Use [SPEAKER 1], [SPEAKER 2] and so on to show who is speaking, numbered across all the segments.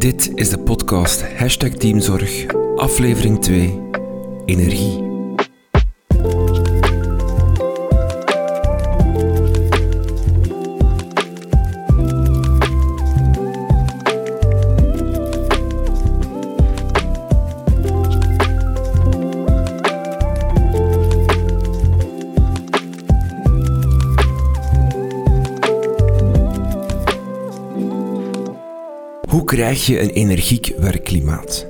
[SPEAKER 1] Dit is de podcast Hashtag Teamzorg, aflevering 2, Energie. Krijg je een energiek werkklimaat?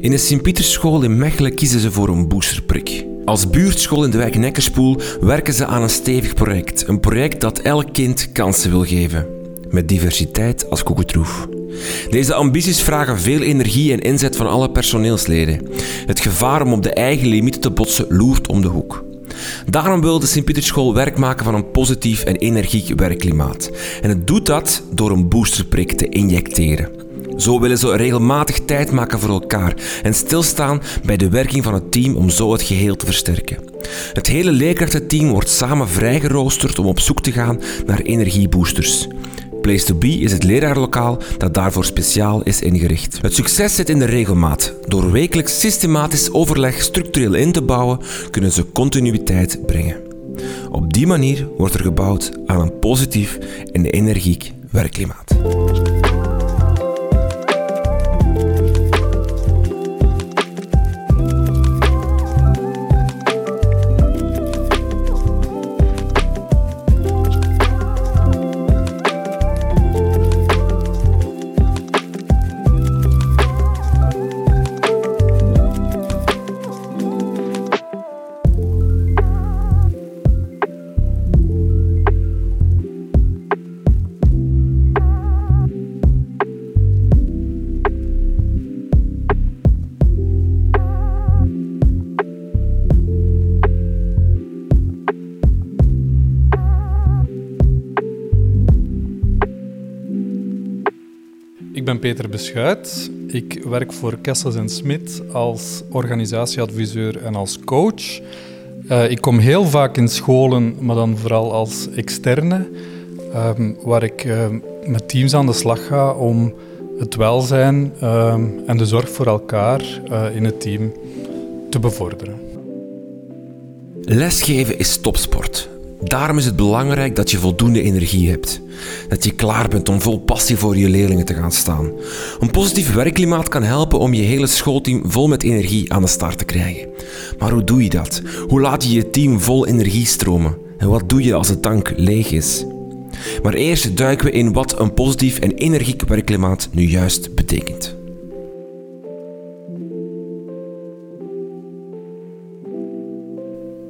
[SPEAKER 1] In de Sint-Pieterschool in Mechelen kiezen ze voor een boosterprik. Als buurtschool in de wijk Nekkerspoel werken ze aan een stevig project. Een project dat elk kind kansen wil geven. Met diversiteit als koeketroef. Deze ambities vragen veel energie en inzet van alle personeelsleden. Het gevaar om op de eigen limieten te botsen loert om de hoek. Daarom wil de Sint-Pieterschool werk maken van een positief en energiek werkklimaat. En het doet dat door een boosterprik te injecteren. Zo willen ze regelmatig tijd maken voor elkaar en stilstaan bij de werking van het team om zo het geheel te versterken. Het hele leerkrachtenteam wordt samen vrijgeroosterd om op zoek te gaan naar energieboosters. Place to Be is het leraarlokaal dat daarvoor speciaal is ingericht. Het succes zit in de regelmaat. Door wekelijks systematisch overleg structureel in te bouwen, kunnen ze continuïteit brengen. Op die manier wordt er gebouwd aan een positief en energiek werkklimaat.
[SPEAKER 2] Peter Beschuit. Ik werk voor Kessels en Smit als organisatieadviseur en als coach. Uh, ik kom heel vaak in scholen, maar dan vooral als externe, um, waar ik uh, met teams aan de slag ga om het welzijn um, en de zorg voor elkaar uh, in het team te bevorderen.
[SPEAKER 1] Lesgeven is topsport. Daarom is het belangrijk dat je voldoende energie hebt. Dat je klaar bent om vol passie voor je leerlingen te gaan staan. Een positief werkklimaat kan helpen om je hele schoolteam vol met energie aan de start te krijgen. Maar hoe doe je dat? Hoe laat je je team vol energie stromen? En wat doe je als de tank leeg is? Maar eerst duiken we in wat een positief en energiek werkklimaat nu juist betekent.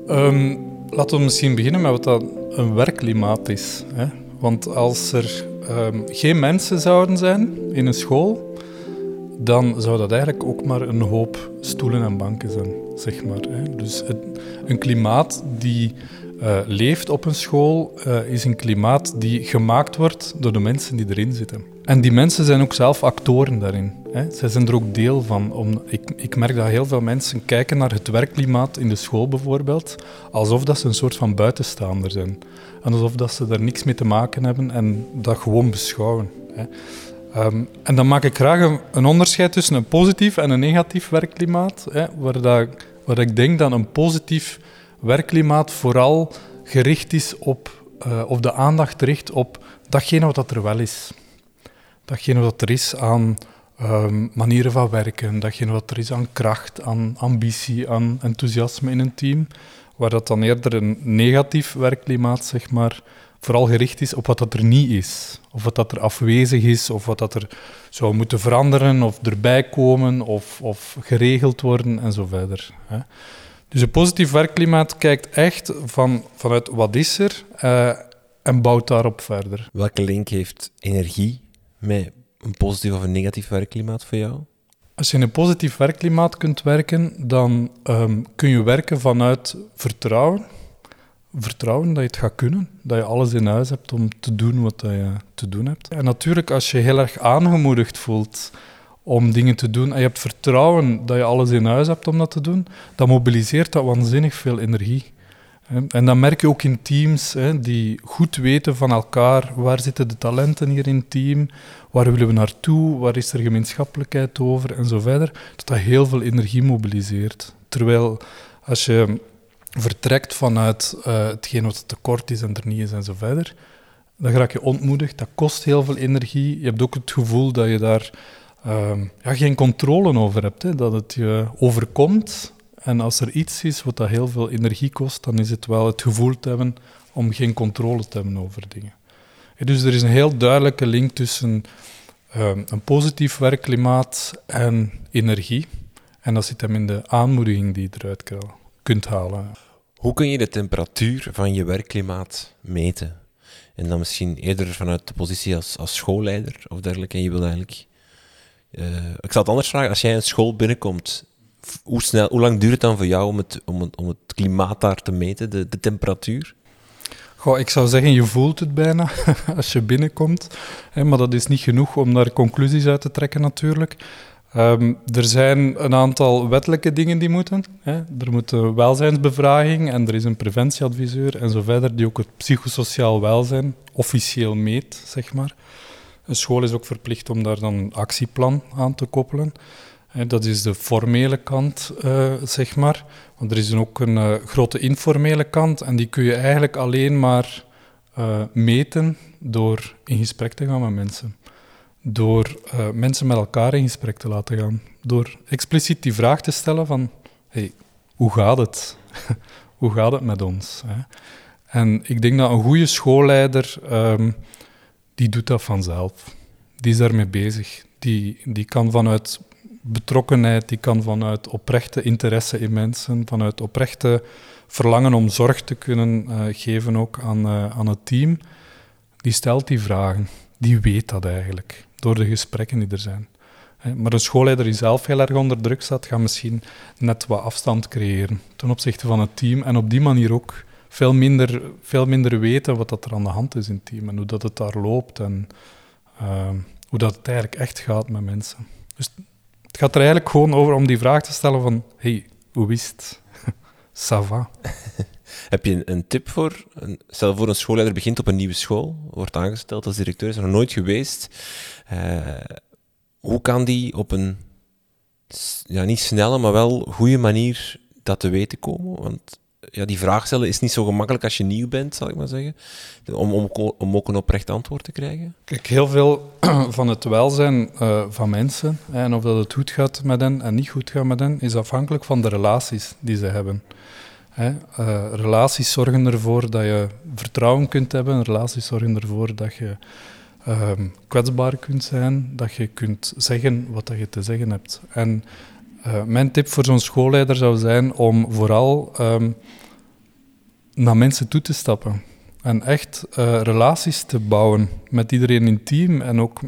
[SPEAKER 2] Um, laten we misschien beginnen met wat dat een werkklimaat is. Hè? Want als er um, geen mensen zouden zijn in een school, dan zou dat eigenlijk ook maar een hoop stoelen en banken zijn, zeg maar. Hè? Dus het, een klimaat die uh, leeft op een school uh, is een klimaat die gemaakt wordt door de mensen die erin zitten. En die mensen zijn ook zelf actoren daarin. Hè. Zij zijn er ook deel van. Om, ik, ik merk dat heel veel mensen kijken naar het werkklimaat in de school bijvoorbeeld, alsof dat ze een soort van buitenstaander zijn. En alsof dat ze daar niks mee te maken hebben en dat gewoon beschouwen. Hè. Um, en dan maak ik graag een, een, onderscheid tussen een positief en een negatief werkklimaat, hè, waar, dat, waar ik denk dat een positief werkklimaat vooral gericht is op, uh, of de aandacht richt op datgene wat er wel is datgene wat er is aan um, manieren van werken, datgene wat er is aan kracht, aan ambitie, aan enthousiasme in een team, waar dat dan eerder een negatief werkklimaat, zeg maar, vooral gericht is op wat dat er niet is, of wat dat er afwezig is, of wat dat er zou moeten veranderen, of erbij komen, of, of geregeld worden, en zo verder. Hè. Dus een positief werkklimaat kijkt echt van, vanuit wat is er uh, en bouwt daarop verder.
[SPEAKER 1] Welke link heeft energie met een positief of een negatief werkklimaat voor jou?
[SPEAKER 2] Als je in een positief werkklimaat kunt werken, dan um, kun je werken vanuit vertrouwen. Vertrouwen dat je het gaat kunnen, dat je alles in huis hebt om te doen wat je te doen hebt. En natuurlijk, als je heel erg aangemoedigd voelt om dingen te doen en je hebt vertrouwen dat je alles in huis hebt om dat te doen, dan mobiliseert dat waanzinnig veel energie. En dan merk je ook in teams hè, die goed weten van elkaar waar zitten de talenten hier in het team, waar willen we naartoe, waar is er gemeenschappelijkheid over en zo verder, dat dat heel veel energie mobiliseert. Terwijl als je vertrekt vanuit uh, hetgeen wat tekort is en er niet is en zo verder, dan raak je ontmoedigd, dat kost heel veel energie. Je hebt ook het gevoel dat je daar uh, ja, geen controle over hebt, hè, dat het je overkomt en als er iets is wat dat heel veel energie kost, dan is het wel het gevoel te hebben om geen controle te hebben over dingen. Dus er is een heel duidelijke link tussen ehm, een positief werkklimaat en energie. En dat zit hem in de aanmoediging die je eruit kunt halen.
[SPEAKER 1] Hoe kun je de temperatuur van je werkklimaat meten? En dan misschien eerder vanuit de positie als, als schoolleider of dergelijke. En je wil eigenlijk. Uh, ik zal het anders vragen. Als jij een school binnenkomt hoe, snel, hoe lang duurt het dan voor jou om het, om om het klimaat daar te meten, de, de temperatuur?
[SPEAKER 2] Goh, ik zou zeggen, je voelt het bijna als je binnenkomt. Hè, maar dat is niet genoeg om daar conclusies uit te trekken natuurlijk. Um, er zijn een aantal wettelijke dingen die moeten. Hè. Er moet een welzijnsbevraging en er is een preventieadviseur en zo verder, die ook het psychosociaal welzijn officieel meet, zeg maar. Een school is ook verplicht om daar dan een actieplan aan te koppelen. Dat is de formele kant, uh, zeg maar. Want er is ook een uh, grote informele kant en die kun je eigenlijk alleen maar uh, meten door in gesprek te gaan met mensen. Door mensen met elkaar in gesprek te laten gaan. Door expliciet die vraag te stellen van, hey, hoe gaat het? hoe gaat het met ons? En ik denk dat een goede schoolleider, um, die doet dat vanzelf. Die is daarmee bezig. Die, die kan vanuit betrokkenheid die kan vanuit oprechte interesse in mensen, vanuit oprechte verlangen om zorg te kunnen uh, geven ook aan, uh, aan het team, die stelt die vragen. Die weet dat eigenlijk, door de gesprekken die er zijn. Maar een schoolleider die zelf heel erg onder druk staat, gaat misschien net wat afstand creëren ten opzichte van het team en op die manier ook veel minder, veel minder weten wat dat er aan de hand is in het team en hoe dat het daar loopt en uh, hoe dat het eigenlijk echt gaat met mensen. Dus het gaat er eigenlijk gewoon over om die vraag te stellen van, hey, hoe is het? Ça va.
[SPEAKER 1] Heb je een, tip voor? Stel voor een schoolleider begint op een nieuwe school, wordt aangesteld als directeur, is er nog nooit geweest. Uh, hoe kan die op een, ja, niet snelle, maar wel goede manier dat te weten komen? Want ja, die vraag stellen is niet zo gemakkelijk als je nieuw bent, zal ik maar zeggen. Om, om, om ook een oprecht antwoord te krijgen.
[SPEAKER 2] Kijk, heel veel van het welzijn uh, van mensen en of dat het goed gaat met hen en niet goed gaat met hen, is afhankelijk van de relaties die ze hebben. Hè, uh, relaties zorgen ervoor dat je vertrouwen kunt hebben, relaties zorgen ervoor dat je uh, kwetsbaar kunt zijn, dat je kunt zeggen wat dat je te zeggen hebt. En uh, mijn tip voor zo'n schoolleider zou zijn om vooral um, naar mensen toe te stappen. En echt uh, relaties te bouwen met iedereen in het team. En ook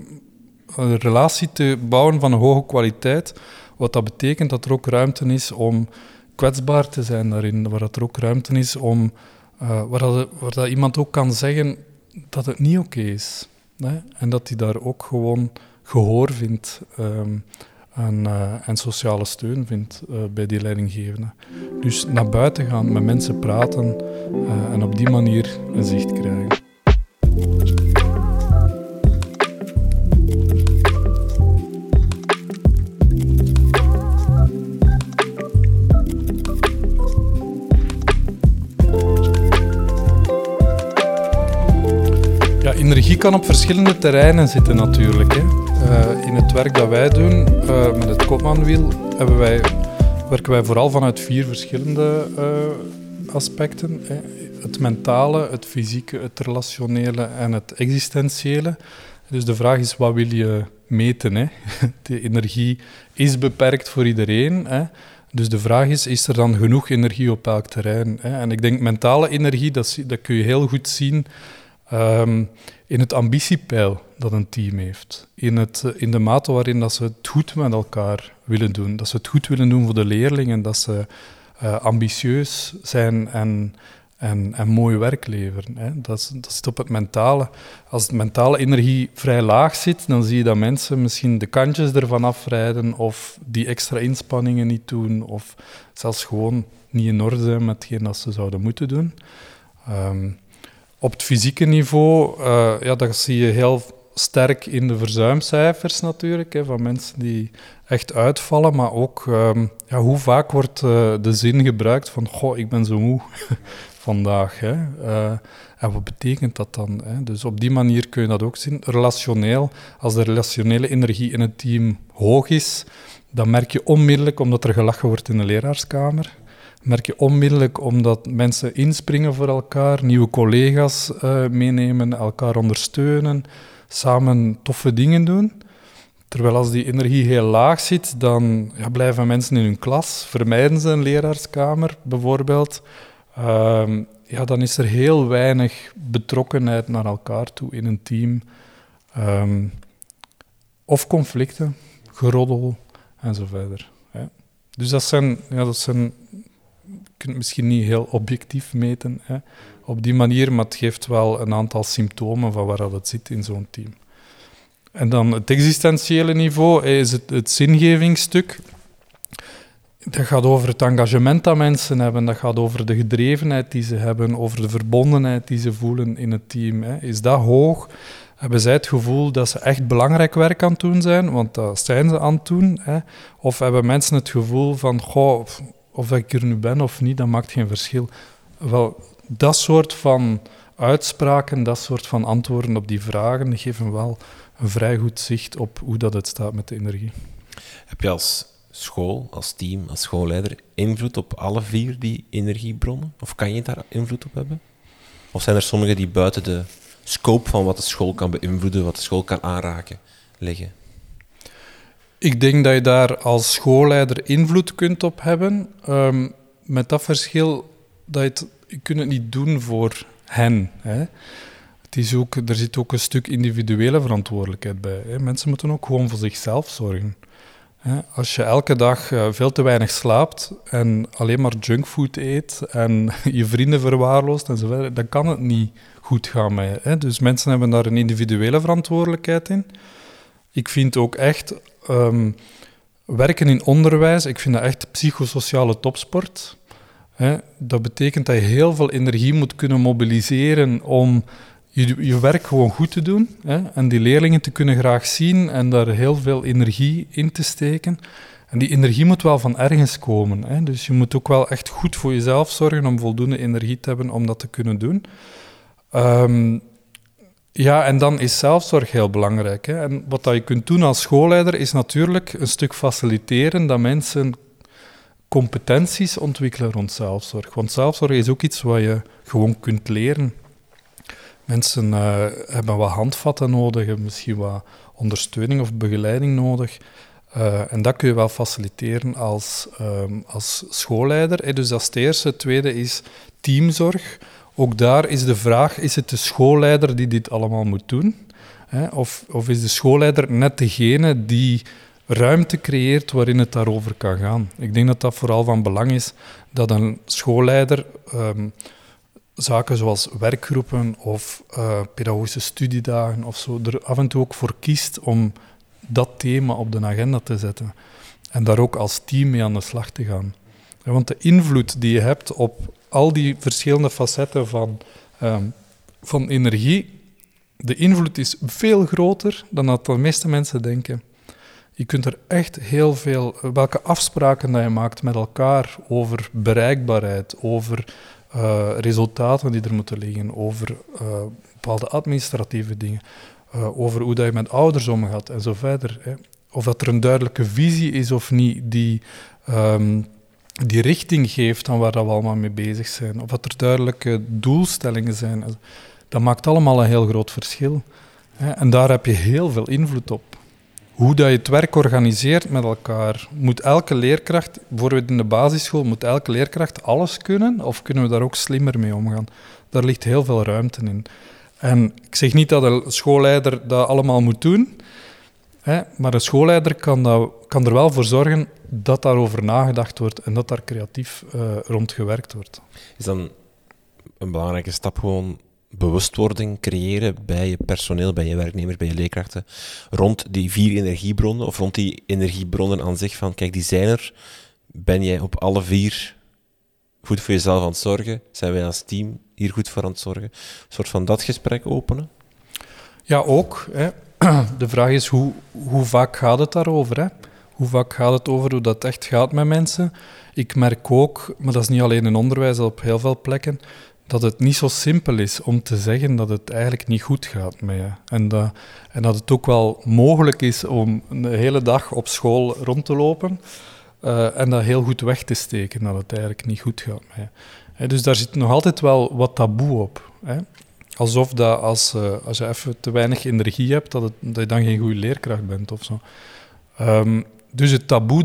[SPEAKER 2] een relatie te bouwen van een hoge kwaliteit. Wat dat betekent dat er ook ruimte is om kwetsbaar te zijn daarin. Waar dat er ook ruimte is om... Uh, waar, dat, iemand ook kan zeggen dat het niet oké is. En dat hij daar ook gewoon gehoor vindt. Um, en, uh, en sociale steun vindt uh, bij die leidinggevende. Dus naar buiten gaan, met mensen praten uh, en op die manier een zicht krijgen. Energie kan op verschillende terreinen zitten natuurlijk. Hè. Uh, in het werk dat wij doen uh, met het Kopmanwiel hebben wij, werken wij vooral vanuit vier verschillende uh, aspecten. Hè. Het mentale, het fysieke, het relationele en het existentiële. Dus de vraag is, wat wil je meten? Hè? De energie is beperkt voor iedereen. Hè? Dus de vraag is, is er dan genoeg energie op elk terrein? Hè? En ik denk, mentale energie, dat, dat kun je heel goed zien um, in het ambitiepeil dat een team heeft. In, het, eh, in de mate waarin dat ze het goed met elkaar willen doen. Dat ze het goed willen doen voor de leerlingen. Dat ze uh, ambitieus zijn en en, en mooi werk leveren. Hè. Dat, dat zit op het mentale. Als de mentale energie vrij laag zit, dan zie je dat mensen misschien de kantjes ervan afrijden of die extra inspanningen niet doen of zelfs gewoon niet in orde zijn met hetgeen dat ze zouden moeten doen. Ehm, op het fysieke niveau, uh, ja, dat zie je heel sterk in de verzuimcijfers natuurlijk, hè, van mensen die echt uitvallen, maar ook um, ja, hoe vaak wordt uh, de zin gebruikt van goh, ik ben zo moe vandaag. Hè. Uh, en wat betekent dat dan? Hè? Dus op die manier kun je dat ook zien. Relationeel, als de relationele energie in het team hoog is, dan merk je onmiddellijk, omdat er gelachen wordt in de leraarskamer, merk je onmiddellijk omdat mensen inspringen voor elkaar, nieuwe collega's uh, meenemen, elkaar ondersteunen, samen toffe dingen doen. Terwijl als die energie heel laag zit, dan ja, blijven mensen in hun klas, vermijden ze een leraarskamer bijvoorbeeld. Uh, ja, dan is er heel weinig betrokkenheid naar elkaar toe in een team. Um, of conflicten, geroddel en zo verder. Dus dat zijn, ja, dat zijn, kunt het misschien niet heel objectief meten hè, op die manier, maar het geeft wel een aantal symptomen van waar het zit in zo'n team. En dan het existentiële niveau is het, het zingevingsstuk. Dat gaat over het engagement dat mensen hebben, dat gaat over de gedrevenheid die ze hebben, over de verbondenheid die ze voelen in het team. Hè. Is dat hoog? Hebben zij het gevoel dat ze echt belangrijk werk aan het doen zijn? Want dat zijn ze aan het doen. Hè. Of hebben mensen het gevoel van, goh, of ik er nu ben of niet, dat maakt geen verschil. Wel, dat soort van uitspraken, dat soort van antwoorden op die vragen geven wel een vrij goed zicht op hoe dat het staat met de energie.
[SPEAKER 1] Heb je als school, als team, als schoolleider invloed op alle vier die energiebronnen? Of kan je daar invloed op hebben? Of zijn er sommige die buiten de scope van wat de school kan beïnvloeden, wat de school kan aanraken, liggen?
[SPEAKER 2] Ik denk dat je daar als schoolleider invloed kunt op hebben. Um, met dat verschil dat je, het, je kunt het niet doen voor hen. Hè. Het is ook, er zit ook een stuk individuele verantwoordelijkheid bij. Hè. Mensen moeten ook gewoon voor zichzelf zorgen. Als je elke dag eh, veel te weinig slaapt en alleen maar junkfood eet en je vrienden verwaarloost en zo verder, dan kan het niet goed gaan met je. Dus mensen hebben daar een individuele verantwoordelijkheid in. Ik vind ook echt um, werken in onderwijs, ik vind dat echt psychosociale topsport. Dat betekent dat je heel veel energie moet kunnen mobiliseren om je, je werk gewoon goed te doen hè, en die leerlingen te kunnen graag zien en daar heel veel energie in te steken. En die energie moet wel van ergens komen. Hè. Dus je moet ook wel echt goed voor jezelf zorgen om voldoende energie te hebben om dat te kunnen doen. Um, ja, en dan is zelfzorg heel belangrijk. Hè. En wat dat je kunt doen als schoolleider is natuurlijk een stuk faciliteren dat mensen competenties ontwikkelen rond zelfzorg. Want zelfzorg is ook iets wat je gewoon kunt leren. Mensen uh, hebben wat handvatten nodig, misschien wat ondersteuning of begeleiding nodig. Uh, en dat kun je wel faciliteren als, um, als schoolleider. Dus dat is het eerste. Het tweede is teamzorg. Ook daar is de vraag, is het de schoolleider die dit allemaal moet doen? Of, of is de schoolleider net degene die ruimte creëert waarin het daarover kan gaan? Ik denk dat dat vooral van belang is dat een schoolleider... Um, zaken zoals werkgroepen of uh, pedagogische studiedagen of zo er af en toe ook voor kiest om dat thema op de agenda te zetten. En daar ook als team mee aan de slag te gaan. Want de invloed die je hebt op al die verschillende facetten van, um, van energie, de invloed is veel groter dan dat de meeste mensen denken. Je kunt er echt heel veel, welke afspraken dat je maakt met elkaar over bereikbaarheid, over uh, resultaten die er moeten liggen, over uh, bepaalde administratieve dingen, uh, over hoe dat je met ouders omgaat en zo verder. Hè. Of dat er een duidelijke visie is of niet die, um, die richting geeft aan waar we allemaal mee bezig zijn. Of dat er duidelijke doelstellingen zijn. Dat maakt allemaal een heel groot verschil. En daar heb je heel veel invloed op hoe dat je het werk organiseert met elkaar. Moet elke leerkracht, bijvoorbeeld in de basisschool, moet elke leerkracht alles kunnen? Of kunnen we daar ook slimmer mee omgaan? Daar ligt heel veel ruimte in. En ik zeg niet dat een schoolleider dat allemaal moet doen, hè, maar een schoolleider kan, dat, kan er wel voor zorgen dat daarover nagedacht wordt en dat daar creatief uh, rond gewerkt wordt.
[SPEAKER 1] Is dan een belangrijke stap gewoon bewustwording creëren bij je personeel, bij je werknemers, bij je leerkrachten, rond die vier energiebronnen of rond die energiebronnen aan zich van, kijk, die zijn er. Ben jij op alle vier goed voor jezelf aan het zorgen? Zijn wij als team hier goed voor aan het zorgen? Een soort van dat gesprek openen?
[SPEAKER 2] Ja, ook. Hè. De vraag is, hoe, hoe vaak gaat het daarover? Hè? Hoe vaak gaat het over hoe dat echt gaat met mensen? Ik merk ook, maar dat is niet alleen in onderwijs, op heel veel plekken, dat het niet zo simpel is om te zeggen dat het eigenlijk niet goed gaat met je. En dat, en dat het ook wel mogelijk is om de hele dag op school rond te lopen uh, en dat heel goed weg te steken, dat het eigenlijk niet goed gaat met je. dus daar zit nog altijd wel wat taboe op. Alsof dat als, uh, als je even te weinig energie hebt, dat, het, dat je dan geen goede leerkracht bent of zo. Um, dus het taboe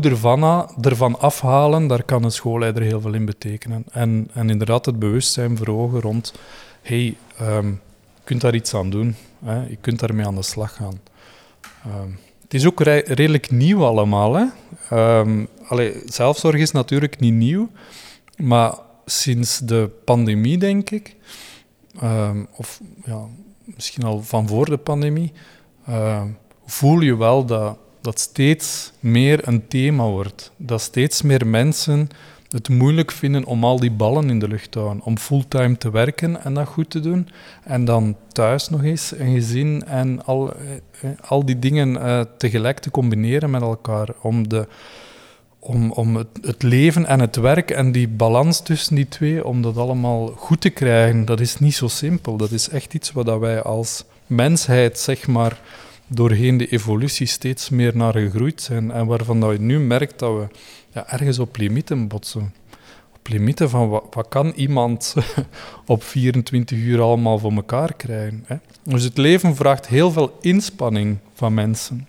[SPEAKER 2] ervan, afhalen, daar kan een schoolleider heel veel in betekenen. En, en inderdaad het bewustzijn verhogen rond, hey, um, je kunt daar iets aan doen. Hè? Je kunt daarmee aan de slag gaan. Um, het is ook redelijk nieuw allemaal. Hè? Um, zelfzorg is natuurlijk niet nieuw, maar sinds de pandemie, denk ik, of ja, misschien al van voor de pandemie, voel je wel dat dat steeds meer een thema wordt. Dat steeds meer mensen het moeilijk vinden om al die ballen in de lucht te houden. Om fulltime te werken en dat goed te doen. En dan thuis nog eens een gezin en al, eh, eh, al die dingen uh, tegelijk te combineren met elkaar. Om, de, om, om het, leven en het werk en die balans tussen die twee, om dat allemaal goed te krijgen, dat is niet zo simpel. Dat is echt iets wat wij als mensheid, zeg maar doorheen de evolutie steeds meer naar gegroeid zijn en waarvan dat je nu merkt dat we ja, ergens op limieten botsen. Op limieten van wat, wat kan iemand op 24 uur allemaal voor elkaar krijgen. Hè? Dus het leven vraagt heel veel inspanning van mensen.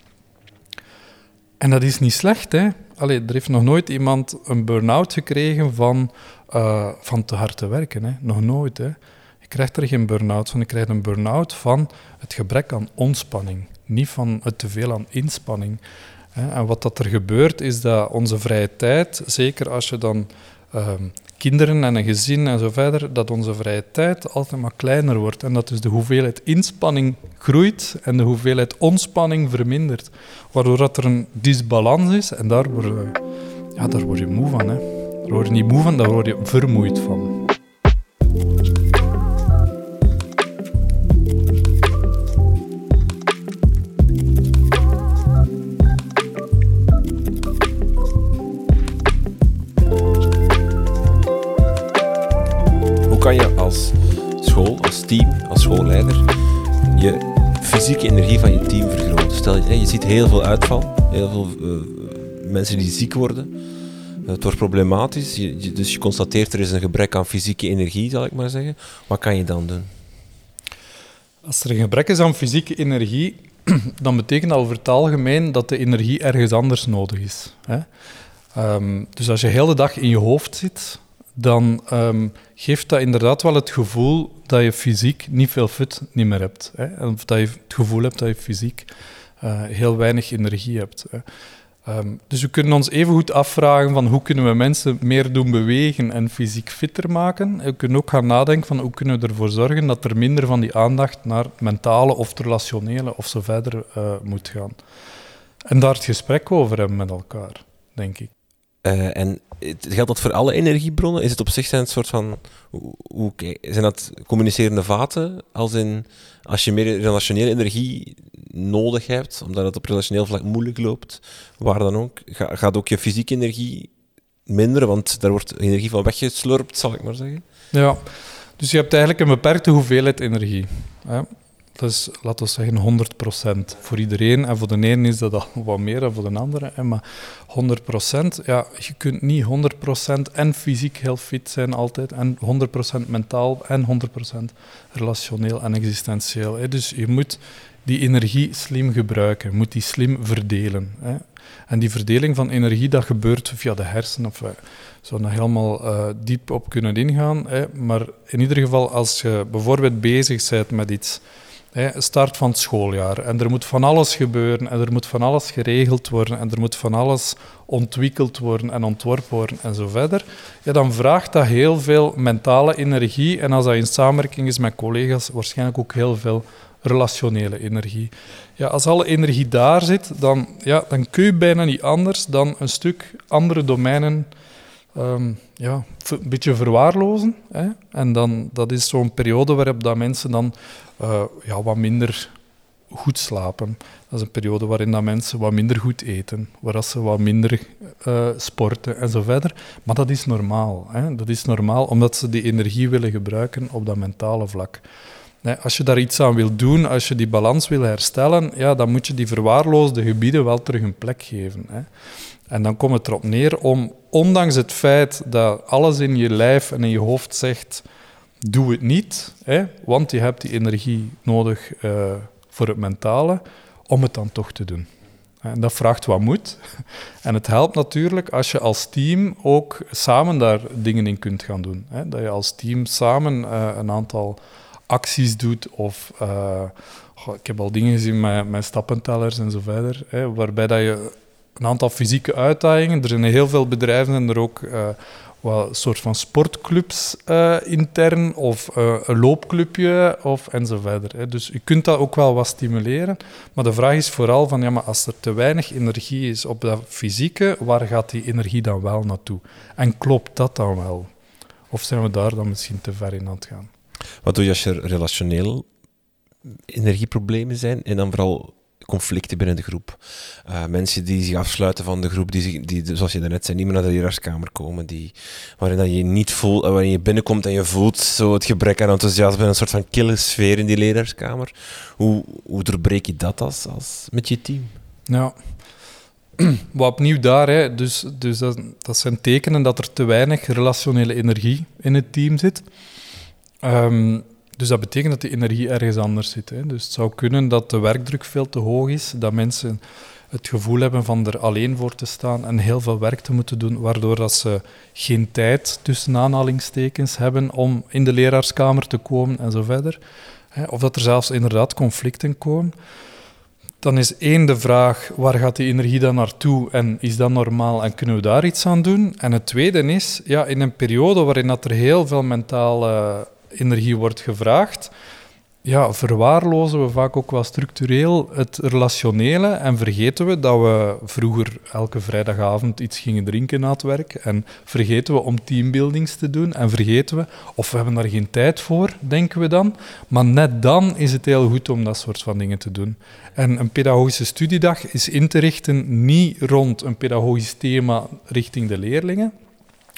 [SPEAKER 2] En dat is niet slecht. Hè? Er heeft nog nooit iemand een burn-out gekregen van, uh, van te hard te werken. Hè? Nog nooit. Hè? Je krijgt er geen burn-out van. Je krijgt een burn-out van het gebrek aan ontspanning niet van het teveel aan inspanning. En wat dat er gebeurt, is dat onze vrije tijd, zeker als je dan ehm, kinderen en een gezin en zo verder, dat onze vrije tijd altijd maar kleiner wordt. En dat dus de hoeveelheid inspanning groeit en de hoeveelheid ontspanning vermindert. Waardoor dat er een disbalans is en daar word ja, daar word je moe van. Hè. Daar word je niet moe van, daar word je vermoeid van.
[SPEAKER 1] Heel veel uitval, heel veel uh, mensen die ziek worden. Het wordt problematisch, dus je constateert er is een gebrek aan fysieke energie, zal ik maar zeggen. Wat kan je dan doen?
[SPEAKER 2] Als er een gebrek is aan fysieke energie, dan betekent dat over het algemeen dat de energie ergens anders nodig is. Hè? Um, dus als je heel de dag in je hoofd zit, dan um, geeft dat inderdaad wel het gevoel dat je fysiek niet veel fut niet meer hebt. Hè? Of dat je het gevoel hebt dat je fysiek heel weinig energie hebt. Um, dus we kunnen ons even goed afvragen van hoe kunnen we mensen meer doen bewegen en fysiek fitter maken. We kunnen ook gaan nadenken van hoe kunnen we ervoor zorgen dat er minder van die aandacht naar mentale of relationele of zo verder uh, moet gaan. En daar het gesprek over hebben met elkaar, denk ik.
[SPEAKER 1] Uh, en geldt dat voor alle energiebronnen? Is het op zich een soort van. Zijn dat communicerende vaten? Als, in, als je meer relationele energie nodig hebt, omdat het op relationeel vlak moeilijk loopt, waar dan ook, gaat ook je fysieke energie minderen, want daar wordt energie van weggeslurpt, zal ik maar zeggen.
[SPEAKER 2] Ja, dus je hebt eigenlijk een beperkte hoeveelheid energie. Hè? Dat is, laten we zeggen, 100% voor iedereen. En voor de ene is dat al wat meer dan voor de andere. Hè. Maar 100%, ja, je kunt niet 100% en fysiek heel fit zijn altijd. En 100% mentaal en 100% relationeel en existentieel. Hè. Dus je moet die energie slim gebruiken. Je moet die slim verdelen. Hè. En die verdeling van energie, dat gebeurt via de hersenen. Of, zou daar helemaal uh, diep op kunnen ingaan. Hè. Maar in ieder geval, als je bijvoorbeeld bezig bent met iets start van het schooljaar en er moet van alles gebeuren en er moet van alles geregeld worden en er moet van alles ontwikkeld worden en ontworpen worden en zo verder, ja, dan vraagt dat heel veel mentale energie en als dat in samenwerking is met collega's, waarschijnlijk ook heel veel relationele energie. Ja, als alle energie daar zit, dan, ja, dan kun je bijna niet anders dan een stuk andere domeinen ehm, ja, een beetje verwaarlozen. Hè? En dan, dat is zo'n periode waarop dat mensen dan uh, ja, wat minder goed slapen. Dat is een periode waarin dat mensen wat minder goed eten, waar ze wat minder uh, sporten en zo verder. Maar dat is normaal. Hè? Dat is normaal omdat ze die energie willen gebruiken op dat mentale vlak. Als je daar iets aan wil doen, als je die balans wil herstellen, ja, dan moet je die verwaarloosde gebieden wel terug een plek geven. Hè. En dan komt het erop neer om, ondanks het feit dat alles in je lijf en in je hoofd zegt, doe het niet, hè, want je hebt die energie nodig uh, voor het mentale, om het dan toch te doen. En dat vraagt wat moed. En het helpt natuurlijk als je als team ook samen daar dingen in kunt gaan doen. Hè. Dat je als team samen uh, een aantal acties doet. Of uh, ik heb al dingen gezien met, met stappentellers en zo verder. Hè, waarbij dat je een aantal fysieke uitdagingen. Er zijn heel veel bedrijven en er ook uh, wat een soort van sportclubs uh, intern of een loopclubje of en zo verder. Hè. Dus je kunt dat ook wel wat stimuleren. Maar de vraag is vooral van ja, maar als er te weinig energie is op dat fysieke, waar gaat die energie dan wel naartoe? En klopt dat dan wel? Of zijn we daar dan misschien te ver in aan het gaan?
[SPEAKER 1] Wat doe je als er relationeel energieproblemen zijn en dan vooral conflicten binnen de groep. Uh, mensen die zich afsluiten van de groep, die, zich, die zoals je daarnet zei, niet meer naar de leraarskamer komen, die, waarin dat je niet voelt, waarin je binnenkomt en je voelt zo het gebrek aan enthousiasme, een soort van kille sfeer in die leraarskamer. Hoe, hoe doorbreek je dat als, als met je team?
[SPEAKER 2] Ja, wat opnieuw daar, hè, dus, dus dat, dat zijn tekenen dat er te weinig relationele energie in het team zit. Um, dus dat betekent dat de energie ergens anders zit. Hè. Dus het zou kunnen dat de werkdruk veel te hoog is, dat mensen het gevoel hebben van er alleen voor te staan en heel veel werk te moeten doen, waardoor dat ze geen tijd tussen aanhalingstekens hebben om in de leraarskamer te komen en zo verder. Of dat er zelfs inderdaad conflicten komen. Dan is één de vraag, waar gaat die energie dan naartoe en is dat normaal en kunnen we daar iets aan doen? En het tweede is, ja, in een periode waarin dat er heel veel mentale energie wordt gevraagd, ja, verwaarlozen we vaak ook wel structureel het relationele en vergeten we dat we vroeger elke vrijdagavond iets gingen drinken na het werk en vergeten we om teambuildings te doen en vergeten we, of we hebben daar geen tijd voor, denken we dan, maar net dan is het heel goed om dat soort van dingen te doen. En een pedagogische studiedag is in te richten niet rond een pedagogisch thema richting de leerlingen,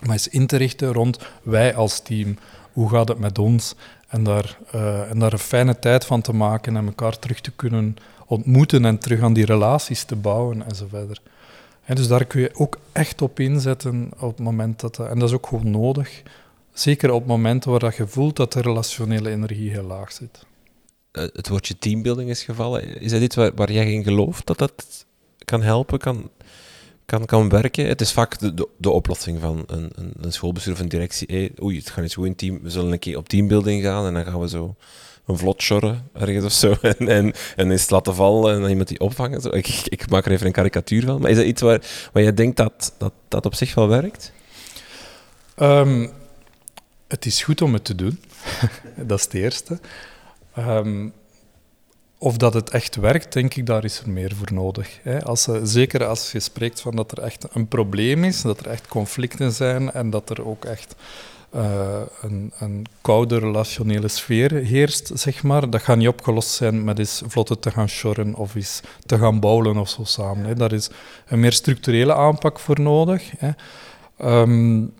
[SPEAKER 2] maar is in te richten rond wij als team hoe gaat het met ons? En daar, uh, en daar een fijne tijd van te maken en elkaar terug te kunnen ontmoeten en terug aan die relaties te bouwen en verder. En dus daar kun je ook echt op inzetten op het moment dat... en dat is ook gewoon nodig. Zeker op momenten waar dat je voelt dat de relationele energie heel laag zit.
[SPEAKER 1] Uh, het woordje teambuilding is gevallen. Is dat iets waar, waar jij in gelooft dat dat kan helpen, kan kan, kan werken. Het is vaak de, de, oplossing van een, een, een, schoolbestuur of een directie. Oei, het gaat niet zo in team. We zullen een keer op teambuilding gaan en dan gaan we zo een vlot shorren ergens of zo. En, en, en eens laten vallen en dan iemand die opvangen. Zo. Ik, ik, maak er even een karikatuur van. Maar is dat iets waar, waar je denkt dat, dat dat op zich wel werkt?
[SPEAKER 2] Um, het is goed om het te doen. dat is het eerste. Um, of dat het echt werkt, denk ik, daar is er meer voor nodig. Als, zeker als je spreekt van dat er echt een probleem is, dat er echt conflicten zijn en dat er ook echt uh, een, een, koude relationele sfeer heerst, zeg maar. Dat gaat niet opgelost zijn met eens vlotte te gaan shorren of eens te gaan bouwen of zo samen. Hè. Daar is een meer structurele aanpak voor nodig. Hè. Um,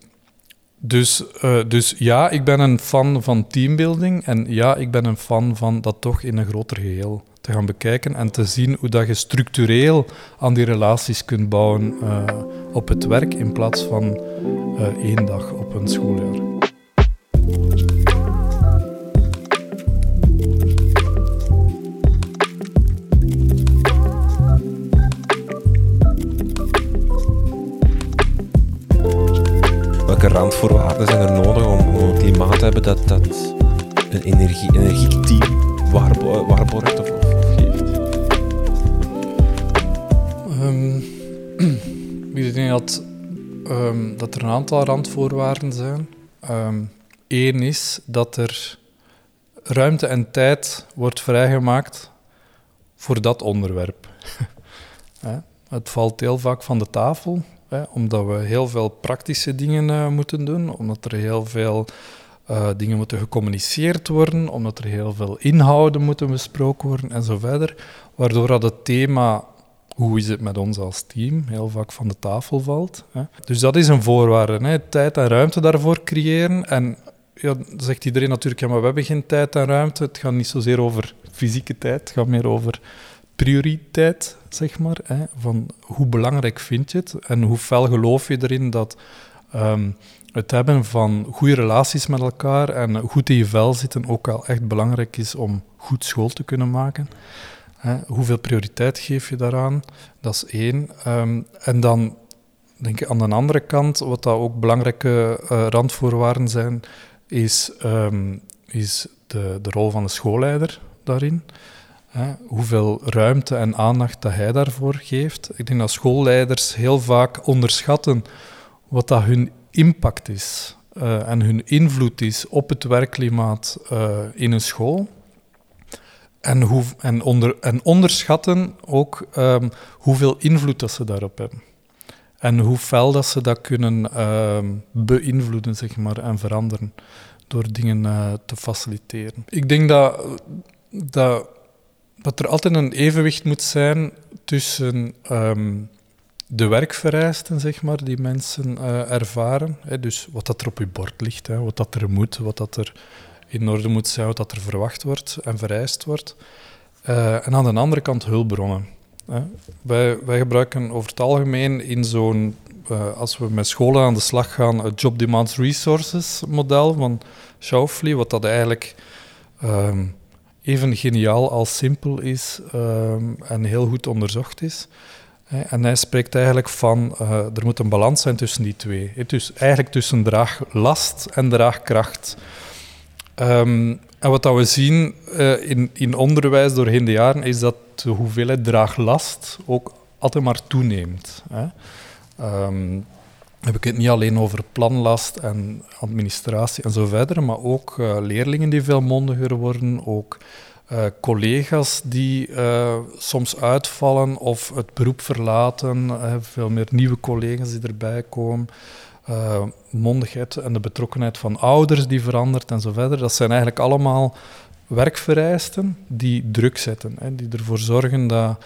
[SPEAKER 2] dus, uh, dus ja, ik ben een fan van teambuilding en ja, ik ben een fan van dat toch in een groter geheel te gaan bekijken en te zien hoe dat je structureel aan die relaties kunt bouwen uh, op het werk in plaats van uh, één dag op een schooljaar.
[SPEAKER 1] Randvoorwaarden zijn er nodig om, een klimaat te hebben dat, dat een energie, energiek team waarborgt? of, geeft?
[SPEAKER 2] Um, ik denk dat, um, dat er een aantal randvoorwaarden zijn. Eén is dat er ruimte en tijd wordt vrijgemaakt voor dat onderwerp. Het valt heel vaak van de tafel, omdat we heel veel praktische dingen uh, moeten doen, omdat er heel veel uh, dingen moeten gecommuniceerd worden, omdat er heel veel inhouden moeten besproken worden en zo verder, waardoor dat het thema hoe is het met ons als team heel vaak van de tafel valt. Hè. Dus dat is een voorwaarde, hè. tijd en ruimte daarvoor creëren. En ja, zegt iedereen natuurlijk, ja, maar we hebben geen tijd en ruimte. Het gaat niet zozeer over fysieke tijd, het gaat meer over prioriteit, zeg maar. Hè, van hoe belangrijk vind je het en hoe fel geloof je erin dat ehm, het hebben van goede relaties met elkaar en goed in je vel zitten ook al echt belangrijk is om goed school te kunnen maken. Hè, hoeveel prioriteit geef je daaraan? Dat is één. Ehm, en dan denk ik aan de andere kant, wat dat ook belangrijke uh, randvoorwaarden zijn, is, um, is de, de rol van de schoolleider daarin. Hoeveel ruimte en aandacht dat hij daarvoor geeft. Ik denk dat schoolleiders heel vaak onderschatten wat dat hun impact is uh, en hun invloed is op het werkklimaat uh, in een school. En, hoe, en, onder, en onderschatten ook um, hoeveel invloed dat ze daarop hebben. En hoe fel dat ze dat kunnen uh, beïnvloeden zeg maar, en veranderen door dingen uh, te faciliteren. Ik denk dat, dat, dat er altijd een evenwicht moet zijn tussen um, de werkvereisten zeg maar, die mensen uh, ervaren. Hè, dus wat dat er op je bord ligt, hè, wat dat er moet, wat dat er in orde moet zijn, wat dat er verwacht wordt en vereist wordt. Uh, en aan de andere kant hulpbronnen. Wij, wij, gebruiken over het algemeen in zo'n, uh, als we met scholen aan de slag gaan, het Job Demands Resources model van Schauffele, wat dat eigenlijk um, even geniaal als simpel is um, en heel goed onderzocht is. En hij spreekt eigenlijk van, uh, er moet een balans zijn tussen die twee. Dus eigenlijk tussen draaglast en draagkracht. Um, en wat we zien uh, in, in onderwijs doorheen de jaren, is dat de hoeveelheid draaglast ook altijd maar toeneemt. Hè. Um, heb ik het niet alleen over planlast en administratie en zo verder, maar ook uh, leerlingen die veel mondiger worden, ook uh, collega's die uh, soms uitvallen of het beroep verlaten, veel meer nieuwe collega's die erbij komen mondigheid en de betrokkenheid van ouders die verandert en zo verder. Dat zijn eigenlijk allemaal werkvereisten die druk zetten, hè, die ervoor zorgen dat,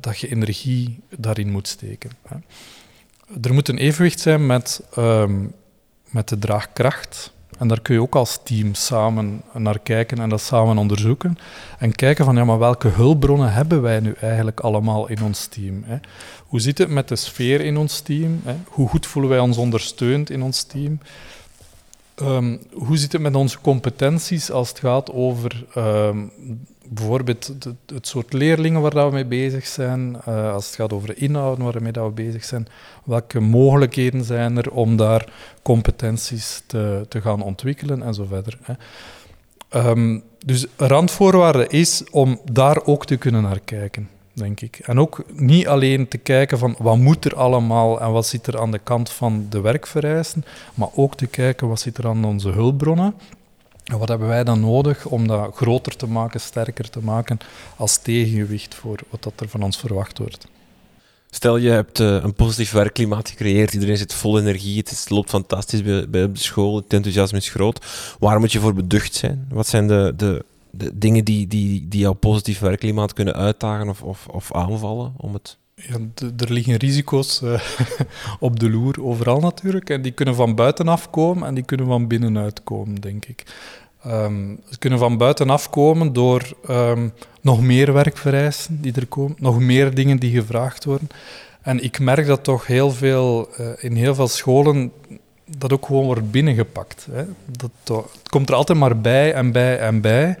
[SPEAKER 2] dat je energie daarin moet steken. Hè. Er moet een evenwicht zijn met, um, met de draagkracht en daar kun je ook als team samen naar kijken en dat samen onderzoeken. En kijken van, ja, maar welke hulpbronnen hebben wij nu eigenlijk allemaal in ons team? Hè? Hoe zit het met de sfeer in ons team? Hè? Hoe goed voelen wij ons ondersteund in ons team? Um, hoe zit het met onze competenties als het gaat over um, bijvoorbeeld het, soort leerlingen waar we mee bezig zijn, uh, als het gaat over de inhouden waarmee we bezig zijn, welke mogelijkheden zijn er om daar competenties te, te gaan ontwikkelen en zo verder. Hè. Um, dus randvoorwaarde is om daar ook te kunnen naar kijken, denk ik. En ook niet alleen te kijken van wat moet er allemaal en wat zit er aan de kant van de werkvereisten, maar ook te kijken wat zit er aan onze hulpbronnen en wat hebben wij dan nodig om dat groter te maken, sterker te maken, als tegengewicht voor wat dat er van ons verwacht wordt?
[SPEAKER 1] Stel, je hebt uh, een positief werkklimaat gecreëerd, iedereen zit vol energie, het, loopt fantastisch bij, bij, de school, het enthousiasme is groot. Waar moet je voor beducht zijn? Wat zijn de, de, de dingen die, die, die jouw positief werkklimaat kunnen uitdagen of, of, of aanvallen om het
[SPEAKER 2] ja, er liggen risico's uh, op de loer, overal natuurlijk. En die kunnen van buitenaf komen en die kunnen van binnenuit komen, denk ik. Um, ze kunnen van buitenaf komen door um, nog meer werkvereisten die er komen, nog meer dingen die gevraagd worden. En ik merk dat toch heel veel, uh, in heel veel scholen dat ook gewoon wordt binnengepakt. Hè. Dat, het komt er altijd maar bij en bij en bij.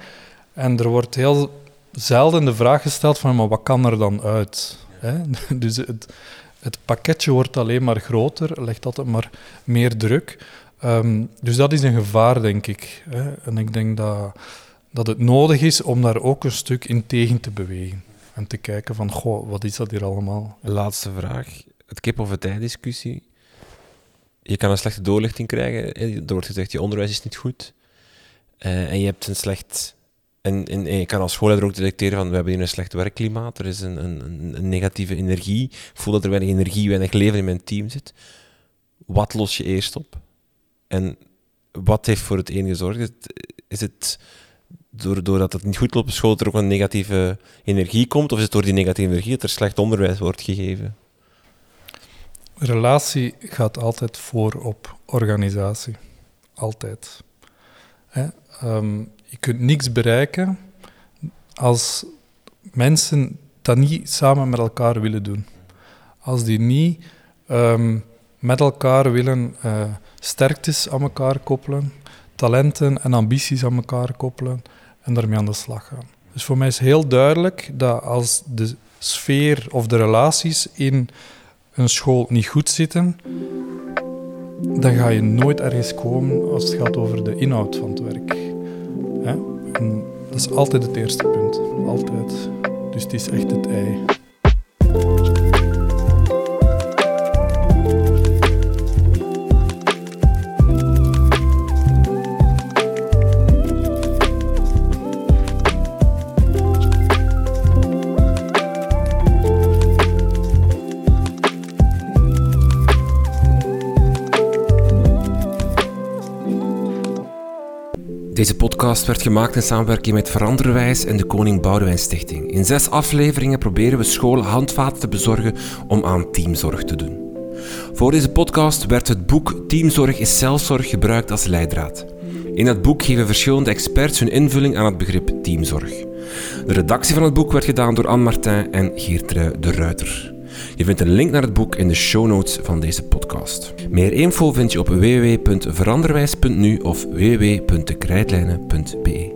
[SPEAKER 2] En er wordt heel zelden de vraag gesteld van, maar wat kan er dan uit? Dus het, het, pakketje wordt alleen maar groter, legt altijd maar meer druk. Um, dus dat is een gevaar, denk ik. Hè? En ik denk dat dat het nodig is om daar ook een stuk in tegen te bewegen. En te kijken van, goh, wat is dat hier allemaal?
[SPEAKER 1] Laatste vraag. Het kip of het ei discussie. Je kan een slechte doorlichting krijgen. Er wordt gezegd, je onderwijs is niet goed. Uh, en je hebt een slecht... En, en, je kan als schoolleider ook detecteren van, we hebben hier een slecht werkklimaat. Er is een, een, een negatieve energie. Ik voel dat er weinig energie, weinig leven in mijn team zit. Wat los je eerst op? En wat heeft voor het een gezorgd? Is het doordat het niet goed loopt op school, dat er ook een negatieve energie komt? Of is het door die negatieve energie dat er slecht onderwijs wordt gegeven?
[SPEAKER 2] Relatie gaat altijd voor op organisatie. Altijd. Hè? Ehm, je kunt niks bereiken als mensen dat niet samen met elkaar willen doen. Als die niet um, met elkaar willen uh, sterktes aan elkaar koppelen, talenten en ambities aan elkaar koppelen en daarmee aan de slag gaan. Dus voor mij is heel duidelijk dat als de sfeer of de relaties in een school niet goed zitten, dan ga je nooit ergens komen als het gaat over de inhoud van het werk. Dat is altijd het eerste punt. Altijd. Dus het is echt het ei.
[SPEAKER 1] Deze podcast werd gemaakt in samenwerking met Veranderwijs en de Koning Boudewijn Stichting. In zes afleveringen proberen we scholen handvaten te bezorgen om aan teamzorg te doen. Voor deze podcast werd het boek Teamzorg is zelfzorg gebruikt als leidraad. In het boek geven verschillende experts hun invulling aan het begrip teamzorg. De redactie van het boek werd gedaan door Anne Martin en Geertrui de Ruiter. Je vindt een link naar het boek in de show notes van deze podcast. Meer info vind je op www.veranderwijs.nu of www.dekrijtlijnen.be.